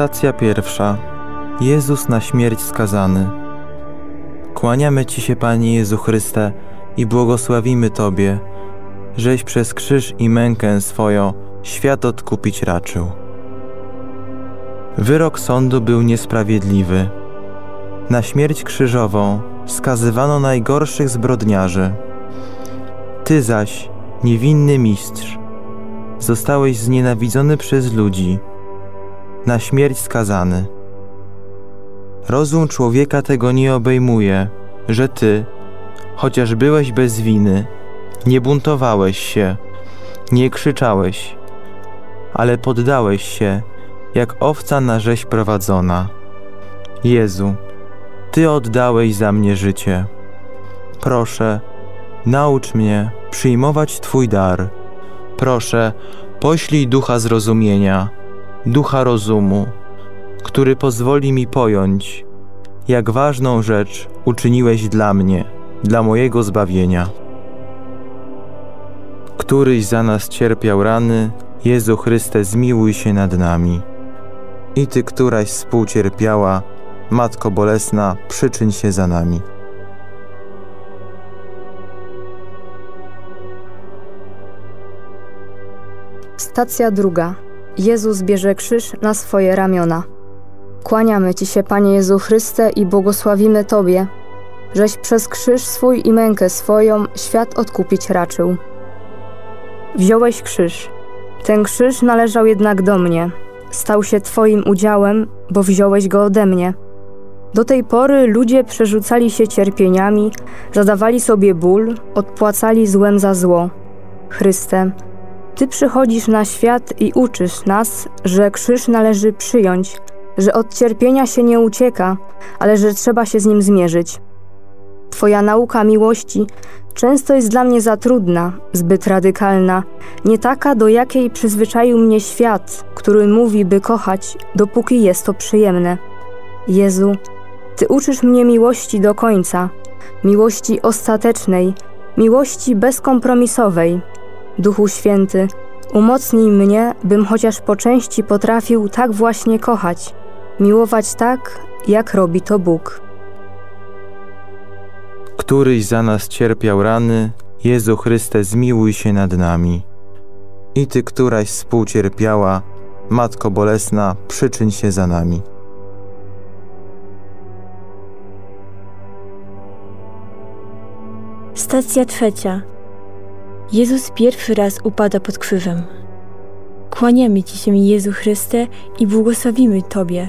Stacja pierwsza. Jezus na śmierć skazany. Kłaniamy Ci się, Panie Jezu Chryste, i błogosławimy Tobie, żeś przez krzyż i mękę swoją świat odkupić raczył. Wyrok sądu był niesprawiedliwy. Na śmierć krzyżową skazywano najgorszych zbrodniarzy. Ty zaś, niewinny mistrz, zostałeś znienawidzony przez ludzi, na śmierć skazany. Rozum człowieka tego nie obejmuje, że ty, chociaż byłeś bez winy, nie buntowałeś się, nie krzyczałeś, ale poddałeś się, jak owca na rzeź prowadzona. Jezu, Ty oddałeś za mnie życie. Proszę, naucz mnie przyjmować Twój dar. Proszę, poślij ducha zrozumienia, ducha rozumu, który pozwoli mi pojąć, jak ważną rzecz uczyniłeś dla mnie, dla mojego zbawienia. Któryś za nas cierpiał rany, Jezu Chryste, zmiłuj się nad nami. I Ty, któraś współcierpiała, Matko Bolesna, przyczyń się za nami. Stacja druga. Jezus bierze krzyż na swoje ramiona. Kłaniamy Ci się, Panie Jezu Chryste, i błogosławimy Tobie, żeś przez krzyż swój i mękę swoją świat odkupić raczył. Wziąłeś krzyż. Ten krzyż należał jednak do mnie. Stał się Twoim udziałem, bo wziąłeś go ode mnie. Do tej pory ludzie przerzucali się cierpieniami, zadawali sobie ból, odpłacali złem za zło. Chryste, Ty przychodzisz na świat i uczysz nas, że krzyż należy przyjąć, że od cierpienia się nie ucieka, ale że trzeba się z nim zmierzyć. Twoja nauka miłości często jest dla mnie za trudna, zbyt radykalna, nie taka, do jakiej przyzwyczaił mnie świat, który mówi, by kochać, dopóki jest to przyjemne. Jezu, Ty uczysz mnie miłości do końca, miłości ostatecznej, miłości bezkompromisowej. Duchu Święty, umocnij mnie, bym chociaż po części potrafił tak właśnie kochać, miłować tak, jak robi to Bóg. Któryś za nas cierpiał rany, Jezu Chryste, zmiłuj się nad nami. I Ty, któraś współcierpiała, Matko Bolesna, przyczyń się za nami. Stacja trzecia. Jezus pierwszy raz upada pod krzyżem. Kłaniamy Ci się, Jezu Chryste, i błogosławimy Tobie,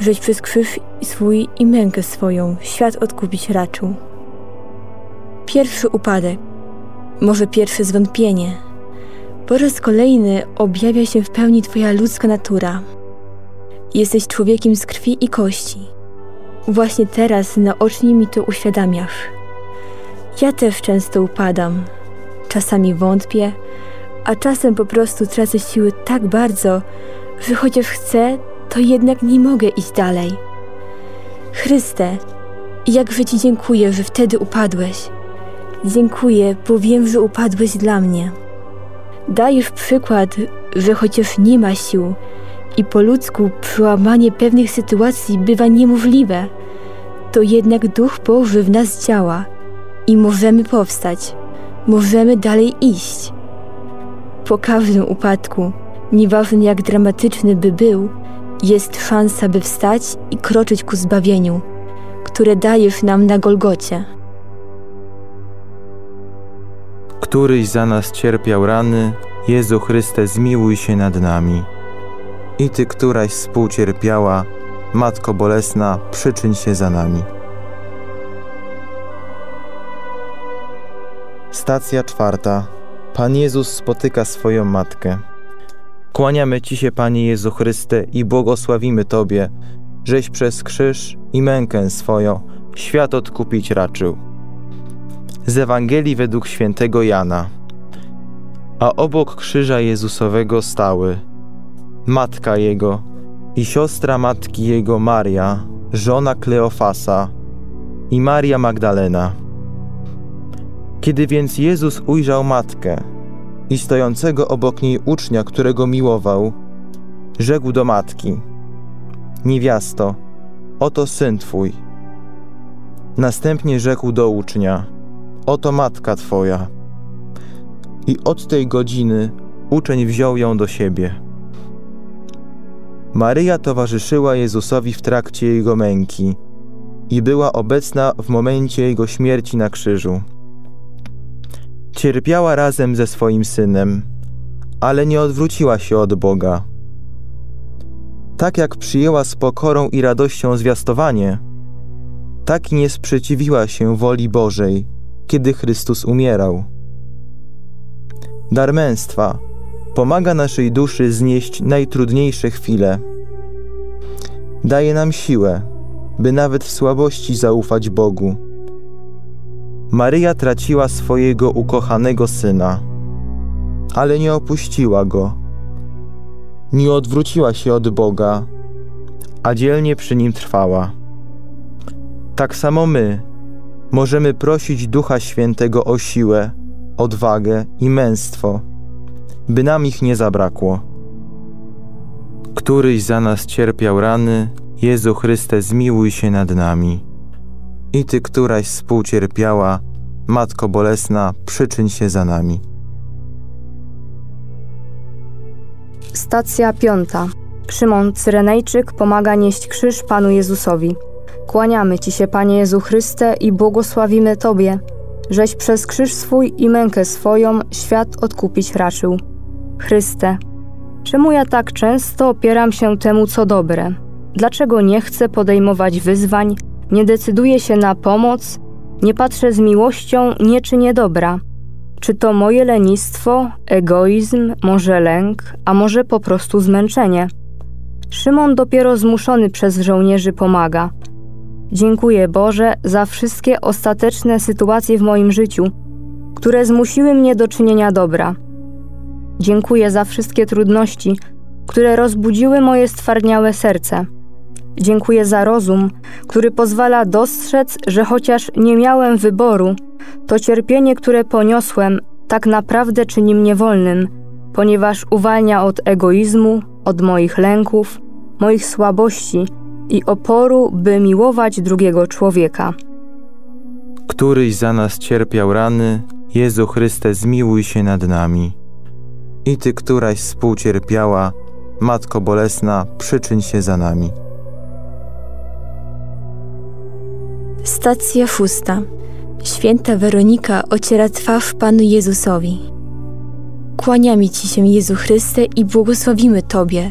żeś przez krzyż swój i mękę swoją świat odkupić raczył. Pierwszy upadek, może pierwsze zwątpienie. Po raz kolejny objawia się w pełni Twoja ludzka natura. Jesteś człowiekiem z krwi i kości. Właśnie teraz naocznie mi to uświadamiasz. Ja też często upadam. Czasami wątpię, a czasem po prostu tracę siły tak bardzo, że chociaż chcę, to jednak nie mogę iść dalej. Chryste, jakże Ci dziękuję, że wtedy upadłeś. Dziękuję, bo wiem, że upadłeś dla mnie. Dajesz przykład, że chociaż nie ma sił i po ludzku przełamanie pewnych sytuacji bywa niemożliwe, to jednak Duch Boży w nas działa i możemy powstać, możemy dalej iść. Po każdym upadku, nieważne jak dramatyczny by był, jest szansa, by wstać i kroczyć ku zbawieniu, które dajesz nam na Golgocie. Któryś za nas cierpiał rany, Jezu Chryste, zmiłuj się nad nami. I Ty, któraś współcierpiała, Matko Bolesna, przyczyń się za nami. Stacja czwarta. Pan Jezus spotyka swoją matkę. Kłaniamy Ci się, Panie Jezu Chryste, i błogosławimy Tobie, żeś przez krzyż i mękę swoją świat odkupić raczył. Z Ewangelii według świętego Jana. A obok krzyża Jezusowego stały matka Jego i siostra matki Jego Maria, żona Kleofasa i Maria Magdalena. Kiedy więc Jezus ujrzał matkę i stojącego obok niej ucznia, którego miłował, rzekł do matki: Niewiasto, oto syn twój. Następnie rzekł do ucznia: Oto matka twoja. I od tej godziny uczeń wziął ją do siebie. Maryja towarzyszyła Jezusowi w trakcie jego męki i była obecna w momencie jego śmierci na krzyżu. Cierpiała razem ze swoim synem, ale nie odwróciła się od Boga. Tak jak przyjęła z pokorą i radością zwiastowanie, tak nie sprzeciwiła się woli Bożej, kiedy Chrystus umierał. Dar męstwa pomaga naszej duszy znieść najtrudniejsze chwile. Daje nam siłę, by nawet w słabości zaufać Bogu. Maryja traciła swojego ukochanego syna, ale nie opuściła go. Nie odwróciła się od Boga, a dzielnie przy nim trwała. Tak samo my możemy prosić Ducha Świętego o siłę, odwagę i męstwo, by nam ich nie zabrakło. Któryś za nas cierpiał rany, Jezu Chryste, zmiłuj się nad nami. I Ty, któraś współcierpiała, Matko Bolesna, przyczyń się za nami. Stacja piąta. Szymon Cyrenejczyk pomaga nieść krzyż Panu Jezusowi. Kłaniamy Ci się, Panie Jezu Chryste, i błogosławimy Tobie, żeś przez krzyż swój i mękę swoją świat odkupić raczył. Chryste, czemu ja tak często opieram się temu, co dobre? Dlaczego nie chcę podejmować wyzwań, nie decyduję się na pomoc, nie patrzę z miłością, nie czynię dobra? Czy to moje lenistwo, egoizm, może lęk, a może po prostu zmęczenie? Szymon dopiero zmuszony przez żołnierzy pomaga. Dziękuję Boże za wszystkie ostateczne sytuacje w moim życiu, które zmusiły mnie do czynienia dobra. Dziękuję za wszystkie trudności, które rozbudziły moje stwardniałe serce. Dziękuję za rozum, który pozwala dostrzec, że chociaż nie miałem wyboru, to cierpienie, które poniosłem, tak naprawdę czyni mnie wolnym, ponieważ uwalnia od egoizmu, od moich lęków, moich słabości i oporu, by miłować drugiego człowieka. Któryś za nas cierpiał rany, Jezu Chryste, zmiłuj się nad nami. I Ty, któraś współcierpiała, Matko Bolesna, przyczyń się za nami. Stacja szósta. Święta Weronika ociera twarz Panu Jezusowi. Kłaniamy Ci się, Jezu Chryste, i błogosławimy Tobie,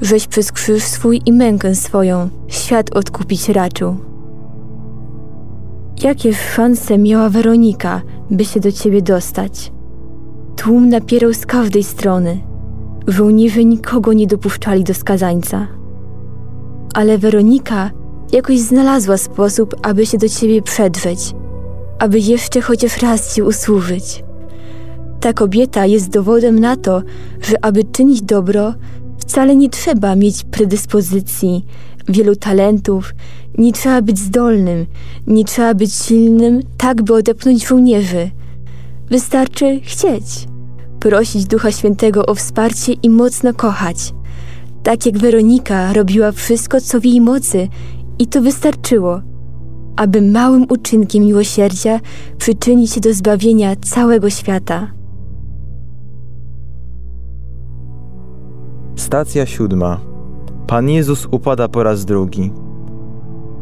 żeś przez krzyż swój i mękę swoją świat odkupić raczył. Jakie szanse miała Weronika, by się do Ciebie dostać? Tłum napierał z każdej strony. Żołnierze nikogo nie dopuszczali do skazańca. Ale Weronika jakoś znalazła sposób, aby się do Ciebie przedrzeć, aby jeszcze chociaż raz Ci usłużyć. Ta kobieta jest dowodem na to, że aby czynić dobro, Wcale nie trzeba mieć predyspozycji, wielu talentów, nie trzeba być zdolnym, nie trzeba być silnym, tak by odepchnąć żołnierzy. Wystarczy chcieć, prosić Ducha Świętego o wsparcie i mocno kochać. Tak jak Weronika robiła wszystko, co w jej mocy, i to wystarczyło, aby małym uczynkiem miłosierdzia przyczynić się do zbawienia całego świata. Stacja siódma. Pan Jezus upada po raz drugi.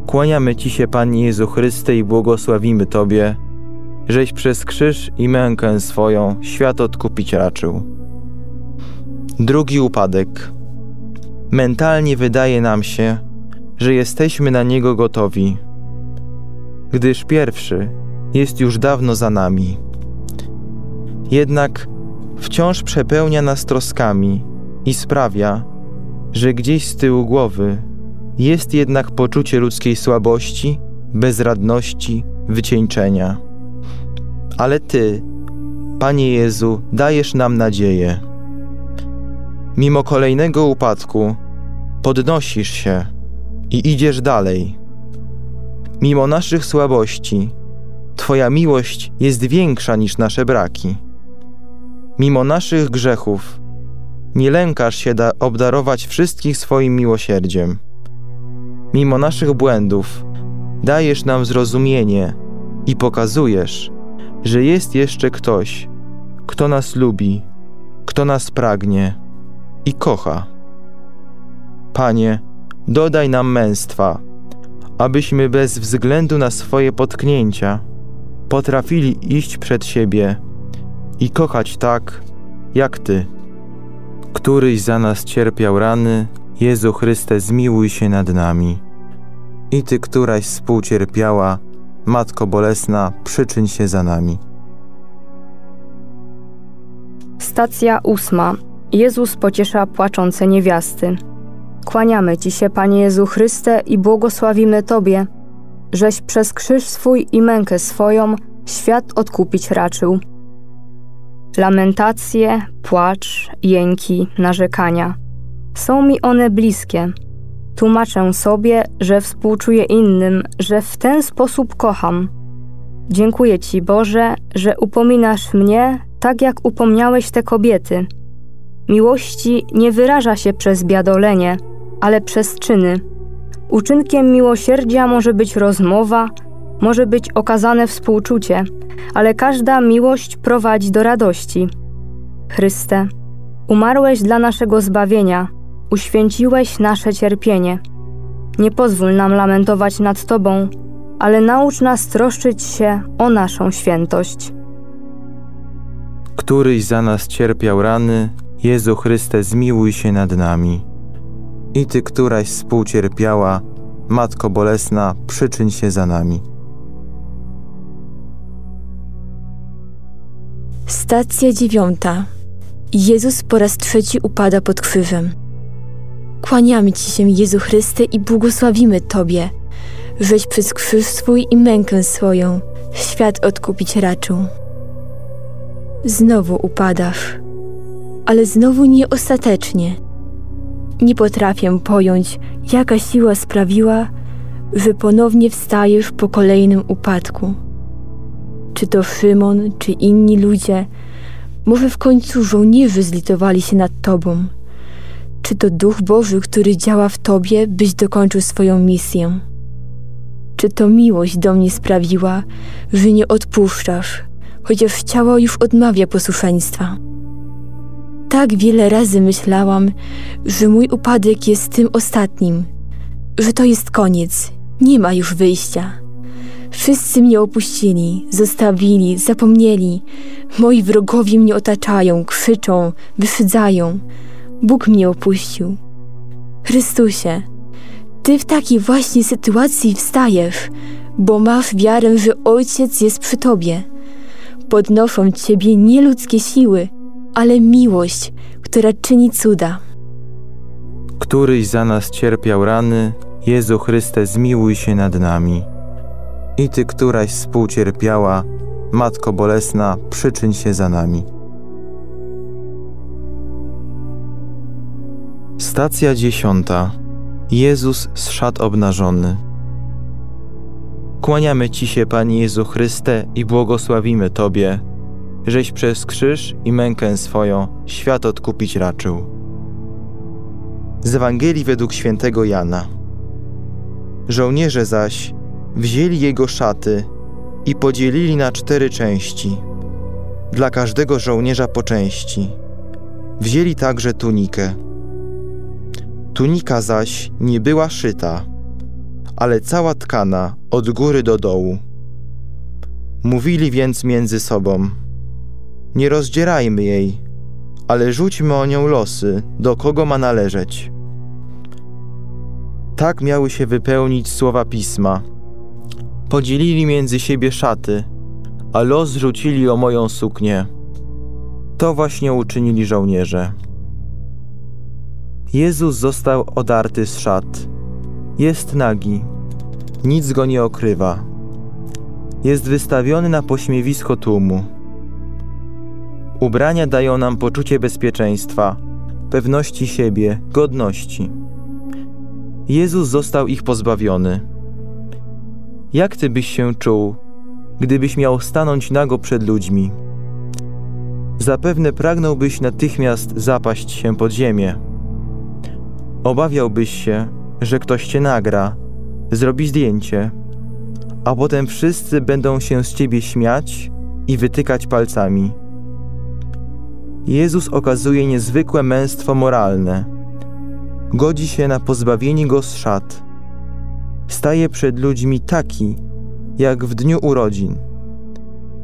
Kłaniamy Ci się, Panie Jezu Chryste, i błogosławimy Tobie, żeś przez krzyż i mękę swoją świat odkupić raczył. Drugi upadek. Mentalnie wydaje nam się, że jesteśmy na niego gotowi, gdyż pierwszy jest już dawno za nami. Jednak wciąż przepełnia nas troskami i sprawia, że gdzieś z tyłu głowy jest jednak poczucie ludzkiej słabości, bezradności, wycieńczenia. Ale Ty, Panie Jezu, dajesz nam nadzieję. Mimo kolejnego upadku, podnosisz się i idziesz dalej. Mimo naszych słabości, Twoja miłość jest większa niż nasze braki. Mimo naszych grzechów, nie lękasz się da obdarować wszystkich swoim miłosierdziem. mimo naszych błędów, dajesz nam zrozumienie i pokazujesz, że jest jeszcze ktoś, kto nas lubi, kto nas pragnie i kocha. Panie, dodaj nam męstwa, abyśmy bez względu na swoje potknięcia potrafili iść przed siebie i kochać tak, jak Ty. Któryś za nas cierpiał rany, Jezu Chryste, zmiłuj się nad nami. I Ty, któraś współcierpiała, Matko Bolesna, przyczyń się za nami. Stacja ósma. Jezus pociesza płaczące niewiasty. Kłaniamy Ci się, Panie Jezu Chryste, i błogosławimy Tobie, żeś przez krzyż swój i mękę swoją świat odkupić raczył. Lamentacje, płacz, jęki, narzekania. Są mi one bliskie. Tłumaczę sobie, że współczuję innym, że w ten sposób kocham. Dziękuję Ci, Boże, że upominasz mnie tak, jak upomniałeś te kobiety. Miłości nie wyraża się przez biadolenie, ale przez czyny. Uczynkiem miłosierdzia może być rozmowa, może być okazane współczucie, ale każda miłość prowadzi do radości. Chryste, umarłeś dla naszego zbawienia, uświęciłeś nasze cierpienie. Nie pozwól nam lamentować nad Tobą, ale naucz nas troszczyć się o naszą świętość. Któryś za nas cierpiał rany, Jezu Chryste, zmiłuj się nad nami. I Ty, któraś współcierpiała, Matko Bolesna, przyczyń się za nami. Stacja dziewiąta. Jezus po raz trzeci upada pod krzyżem. Kłaniamy Ci się, Jezu Chryste, i błogosławimy Tobie, żeś przez krzyż swój i mękę swoją świat odkupić raczył. Znowu upadasz, ale znowu nie ostatecznie. Nie potrafię pojąć, jaka siła sprawiła, że ponownie wstajesz po kolejnym upadku. Czy to Szymon, czy inni ludzie, może w końcu żołnierze zlitowali się nad Tobą. Czy to Duch Boży, który działa w Tobie, byś dokończył swoją misję? Czy to miłość do mnie sprawiła, że nie odpuszczasz, chociaż ciało już odmawia posłuszeństwa? Tak wiele razy myślałam, że mój upadek jest tym ostatnim, że to jest koniec, nie ma już wyjścia. Wszyscy mnie opuścili, zostawili, zapomnieli. Moi wrogowie mnie otaczają, krzyczą, wyszydzają. Bóg mnie opuścił. Chrystusie, Ty w takiej właśnie sytuacji wstajesz, bo masz wiarę, że Ojciec jest przy Tobie. Podnoszą Ciebie nie ludzkie siły, ale miłość, która czyni cuda. Któryś za nas cierpiał rany, Jezu Chryste, zmiłuj się nad nami. I Ty, któraś współcierpiała, Matko Bolesna, przyczyń się za nami. Stacja dziesiąta. Jezus z szat obnażony. Kłaniamy Ci się, Panie Jezu Chryste, i błogosławimy Tobie, żeś przez krzyż i mękę swoją świat odkupić raczył. Z Ewangelii według świętego Jana. Żołnierze zaś wzięli jego szaty i podzielili na cztery części, dla każdego żołnierza po części. Wzięli także tunikę. Tunika zaś nie była szyta, ale cała tkana od góry do dołu. Mówili więc między sobą: Nie rozdzierajmy jej, ale rzućmy o nią losy, do kogo ma należeć. Tak miały się wypełnić słowa pisma. Podzielili między siebie szaty, a los rzucili o moją suknię. To właśnie uczynili żołnierze. Jezus został odarty z szat. Jest nagi. Nic go nie okrywa. Jest wystawiony na pośmiewisko tłumu. Ubrania dają nam poczucie bezpieczeństwa, pewności siebie, godności. Jezus został ich pozbawiony. Jak ty byś się czuł, gdybyś miał stanąć nago przed ludźmi? Zapewne pragnąłbyś natychmiast zapaść się pod ziemię. Obawiałbyś się, że ktoś cię nagra zrobi zdjęcie, a potem wszyscy będą się z ciebie śmiać i wytykać palcami. Jezus okazuje niezwykłe męstwo moralne. Godzi się na pozbawienie go z szat. Staje przed ludźmi taki, jak w dniu urodzin,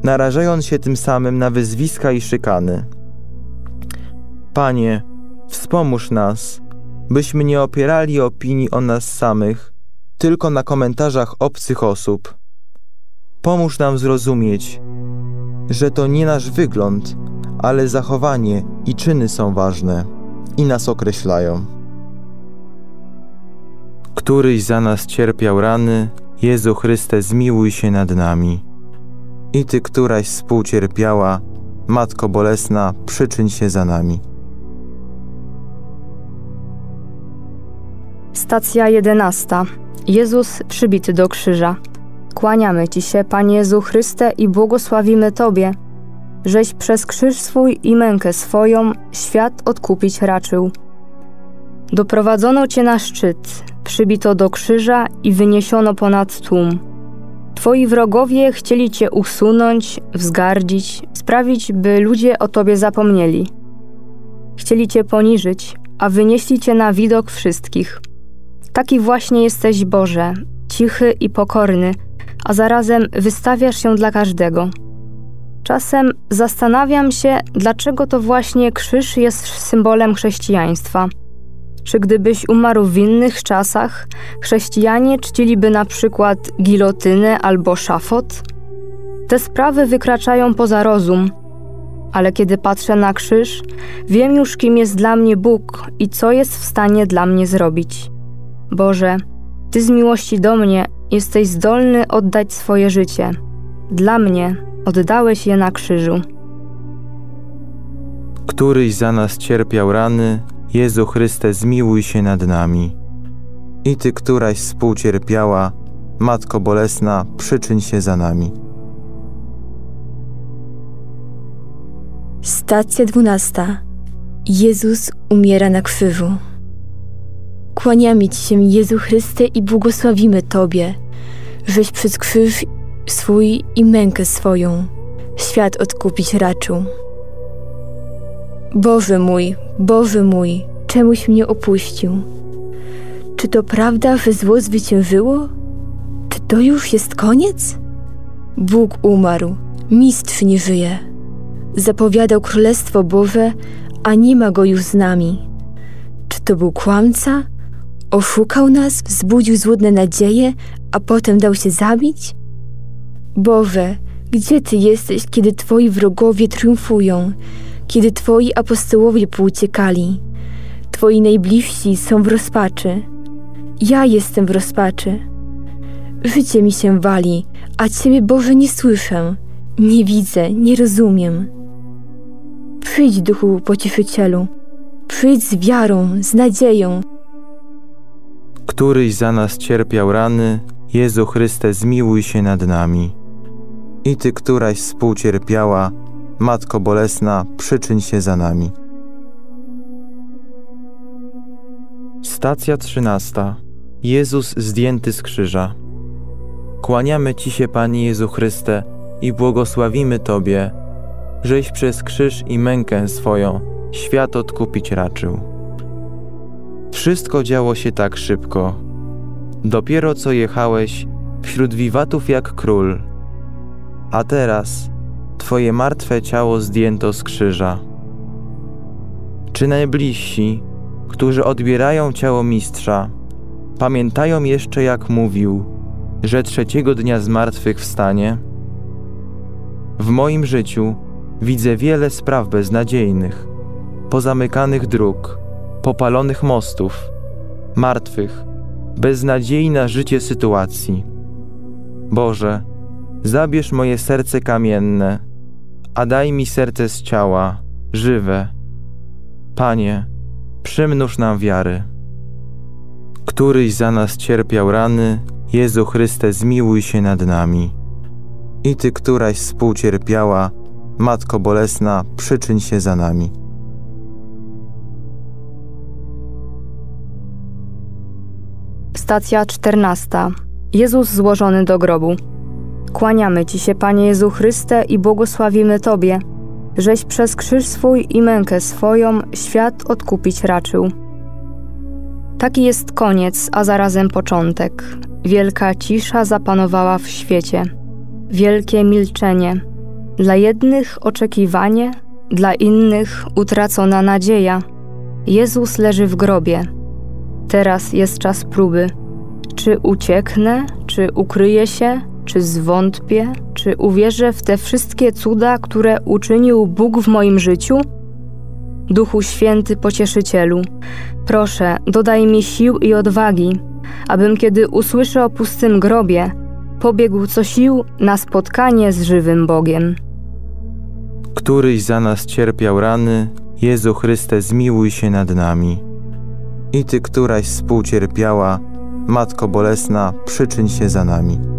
narażając się tym samym na wyzwiska i szykany. Panie, wspomóż nas, byśmy nie opierali opinii o nas samych tylko na komentarzach obcych osób. Pomóż nam zrozumieć, że to nie nasz wygląd, ale zachowanie i czyny są ważne i nas określają. Któryś za nas cierpiał rany, Jezu Chryste, zmiłuj się nad nami. I Ty, któraś współcierpiała, Matko Bolesna, przyczyń się za nami. Stacja jedenasta. Jezus przybity do krzyża. Kłaniamy Ci się, Panie Jezu Chryste, i błogosławimy Tobie, żeś przez krzyż swój i mękę swoją świat odkupić raczył. Doprowadzono Cię na szczyt, przybito do krzyża i wyniesiono ponad tłum. Twoi wrogowie chcieli Cię usunąć, wzgardzić, sprawić, by ludzie o Tobie zapomnieli. Chcieli Cię poniżyć, a wynieśli Cię na widok wszystkich. Taki właśnie jesteś Boże, cichy i pokorny, a zarazem wystawiasz się dla każdego. Czasem zastanawiam się, dlaczego to właśnie krzyż jest symbolem chrześcijaństwa. Czy gdybyś umarł w innych czasach, chrześcijanie czciliby na przykład gilotynę albo szafot? Te sprawy wykraczają poza rozum, ale kiedy patrzę na krzyż, wiem już, kim jest dla mnie Bóg i co jest w stanie dla mnie zrobić. Boże, Ty z miłości do mnie jesteś zdolny oddać swoje życie. Dla mnie oddałeś je na krzyżu. Któryś za nas cierpiał rany, Jezu Chryste, zmiłuj się nad nami. I Ty, któraś współcierpiała, Matko Bolesna, przyczyń się za nami. Stacja dwunasta. Jezus umiera na krzyżu. Kłaniamy Ci się, Jezu Chryste, i błogosławimy Tobie, żeś przez krzyż swój i mękę swoją świat odkupić raczył. Boże mój, Boże mój, czemuś mnie opuścił? Czy to prawda, że zło zwyciężyło? Czy to już jest koniec? Bóg umarł, mistrz nie żyje. Zapowiadał Królestwo Boże, a nie ma go już z nami. Czy to był kłamca? Oszukał nas, wzbudził złudne nadzieje, a potem dał się zabić? Boże, gdzie Ty jesteś, kiedy Twoi wrogowie triumfują, kiedy Twoi apostołowie pouciekali? Twoi najbliżsi są w rozpaczy. Ja jestem w rozpaczy. Życie mi się wali, a Ciebie, Boże, nie słyszę, nie widzę, nie rozumiem. Przyjdź, Duchu Pocieszycielu, przyjdź z wiarą, z nadzieją, Któryś za nas cierpiał rany, Jezu Chryste, zmiłuj się nad nami. I Ty, któraś współcierpiała, Matko Bolesna, przyczyń się za nami. Stacja trzynasta. Jezus zdjęty z krzyża. Kłaniamy Ci się, Panie Jezu Chryste, i błogosławimy Tobie, żeś przez krzyż i mękę swoją świat odkupić raczył. Wszystko działo się tak szybko. Dopiero co jechałeś wśród wiwatów jak król, a teraz Twoje martwe ciało zdjęto z krzyża. Czy najbliżsi, którzy odbierają ciało mistrza, pamiętają jeszcze jak mówił, że trzeciego dnia z martwych wstanie? W moim życiu widzę wiele spraw beznadziejnych, pozamykanych dróg, popalonych mostów, martwych, beznadziei na życie sytuacji. Boże, zabierz moje serce kamienne, a daj mi serce z ciała, żywe. Panie, przymnóż nam wiary. Któryś za nas cierpiał rany, Jezu Chryste, zmiłuj się nad nami. I Ty, któraś współcierpiała, Matko Bolesna, przyczyń się za nami. Stacja czternasta. Jezus złożony do grobu. Kłaniamy Ci się, Panie Jezu Chryste, i błogosławimy Tobie, żeś przez krzyż swój i mękę swoją świat odkupić raczył. Taki jest koniec, a zarazem początek. Wielka cisza zapanowała w świecie. Wielkie milczenie. Dla jednych oczekiwanie, dla innych utracona nadzieja. Jezus leży w grobie. Teraz jest czas próby. Czy ucieknę, czy ukryję się, czy zwątpię, czy uwierzę w te wszystkie cuda, które uczynił Bóg w moim życiu? Duchu Święty Pocieszycielu, proszę, dodaj mi sił i odwagi, abym kiedy usłyszę o pustym grobie, pobiegł co sił na spotkanie z żywym Bogiem. Któryś za nas cierpiał rany, Jezu Chryste, zmiłuj się nad nami. I Ty, któraś współcierpiała, Matko Bolesna, przyczyń się za nami.